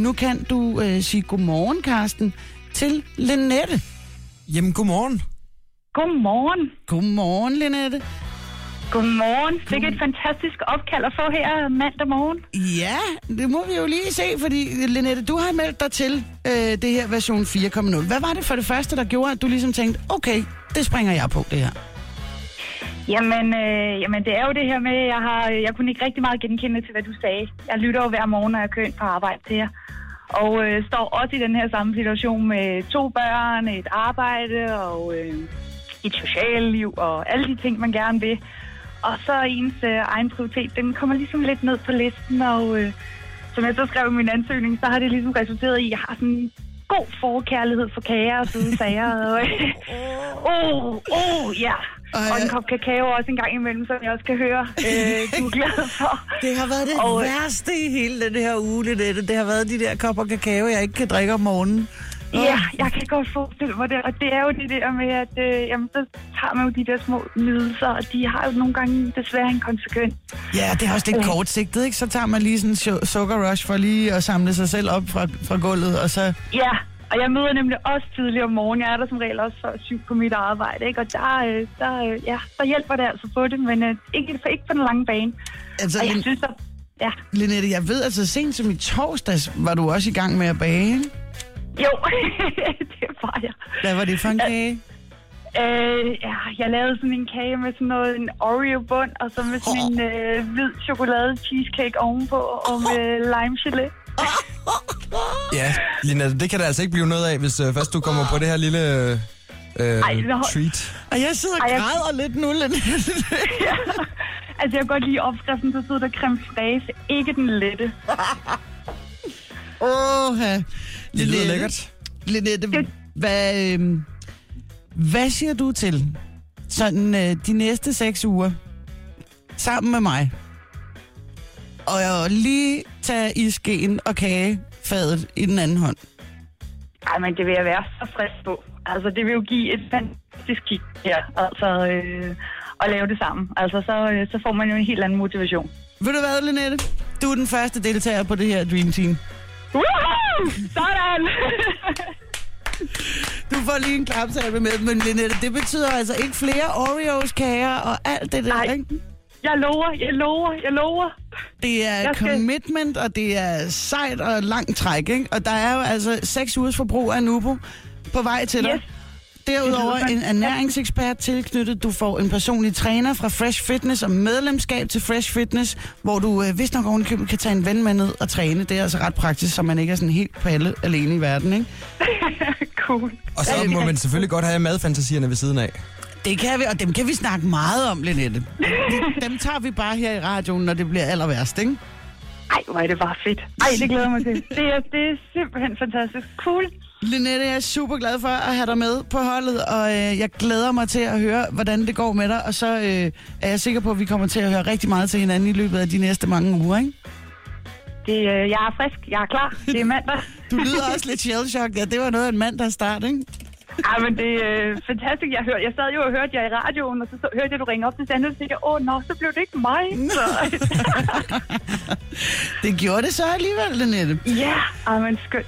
nu kan du øh, sige godmorgen, Karsten, til Linette. Jamen, godmorgen. Godmorgen. Godmorgen, Linette. Godmorgen. Det er et fantastisk opkald at få her mandag morgen. Ja, det må vi jo lige se, fordi Linette, du har meldt dig til øh, det her version 4.0. Hvad var det for det første, der gjorde, at du ligesom tænkte, okay, det springer jeg på det her? Jamen, øh, jamen, det er jo det her med, jeg har, jeg kunne ikke rigtig meget genkende til, hvad du sagde. Jeg lytter jo hver morgen, når jeg kører ind på arbejde til jer. Og øh, står også i den her samme situation med to børn, et arbejde og øh, et socialt liv og alle de ting, man gerne vil. Og så ens øh, egen prioritet, den kommer ligesom lidt ned på listen, og øh, som jeg så skrev i min ansøgning, så har det ligesom resulteret i, at jeg har sådan en god forkærlighed for kager og søde sager. Og, øh, oh, oh, ja. Og en kop kakao også en gang imellem, som jeg også kan høre, øh, du er glad for. Det har været det Og- og, værste i hele den her uge, Linette. Det har været de der kopper kakao, jeg ikke kan drikke om morgenen. Ja, jeg kan godt forestille mig det, og det er jo det der med, at øh, jamen, så tager man jo de der små nydelser, og de har jo nogle gange desværre en konsekvens. Ja, det er også lidt kortsigtet, ikke? Så tager man lige sådan en su- sukkerrush for lige at samle sig selv op fra, fra gulvet, og så... Ja, og jeg møder nemlig også tidligere om morgenen. Jeg er der som regel også før syv på mit arbejde, ikke? Og der, øh, der, øh, ja, der hjælper det altså på det, men øh, ikke, ikke på den lange bane. Altså, Og jeg Lin- synes, at, ja, Linette, jeg ved altså, sent som i torsdags var du også i gang med at bage, jo, det var jeg. Hvad var det for en kage? Øh, ja, jeg lavede sådan en kage med sådan noget, en Oreo-bund, og så med sådan en øh, hvid chokolade cheesecake ovenpå, og med lime gelé. Ja, Lina, det kan der altså ikke blive noget af, hvis uh, først du kommer på det her lille uh, Ej, nå. treat. Og jeg sidder og Ej, jeg- græder lidt nu, ja. Altså, jeg kan godt lide opskriften, så sidder der creme fraise, ikke den lette. Åh, Det lyder lækkert. Linette, hvad, øh, hvad siger du til sådan øh, de næste seks uger sammen med mig? Og jeg lige tage i skeen og kagefadet i den anden hånd. Ej, men det vil jeg være så frisk på. Altså, det vil jo give et fantastisk kick her, altså øh, at lave det sammen. Altså, så, øh, så får man jo en helt anden motivation. Ved du hvad, Linette? Du er den første deltager på det her Dream Team. Woohoo! Sådan! Du får lige en klapsalve med, men Linette, det betyder altså ikke flere Oreos, kager og alt det der, Ej. ikke? Jeg lover, jeg lover, jeg lover. Det er Jeg skal- commitment, og det er sejt og langt træk, ikke? Og der er jo altså seks ugers forbrug af Nubo på vej til dig. Yes. Derudover en ernæringsekspert tilknyttet. Du får en personlig træner fra Fresh Fitness og medlemskab til Fresh Fitness, hvor du øh, vist nok ovenikøbet kan tage en ven med ned og træne. Det er altså ret praktisk, så man ikke er sådan helt på alle alene i verden, ikke? cool. Og så må man selvfølgelig godt have madfantasierne ved siden af. Det kan vi, og dem kan vi snakke meget om, Linette. De- Dem tager vi bare her i radioen, når det bliver aller værst, ikke? Ej, hvor er det bare fedt. Ej, det glæder mig til. Det er, det er simpelthen fantastisk. Cool. Linette, jeg er super glad for at have dig med på holdet, og øh, jeg glæder mig til at høre, hvordan det går med dig, og så øh, er jeg sikker på, at vi kommer til at høre rigtig meget til hinanden i løbet af de næste mange uger, ikke? Det, øh, jeg er frisk. Jeg er klar. Det er mandag. Du lyder også lidt shell ja, det var noget af en mand, der start, ikke? Ej, men det er øh, fantastisk. Jeg, hørte, jeg sad jo og hørte jer i radioen, og så, så hørte jeg, du ringede op til Sande, og så tænkte jeg, åh, nå, så blev det ikke mig. Så, Det gjorde det så alligevel, Linette. ja, ej, men skønt.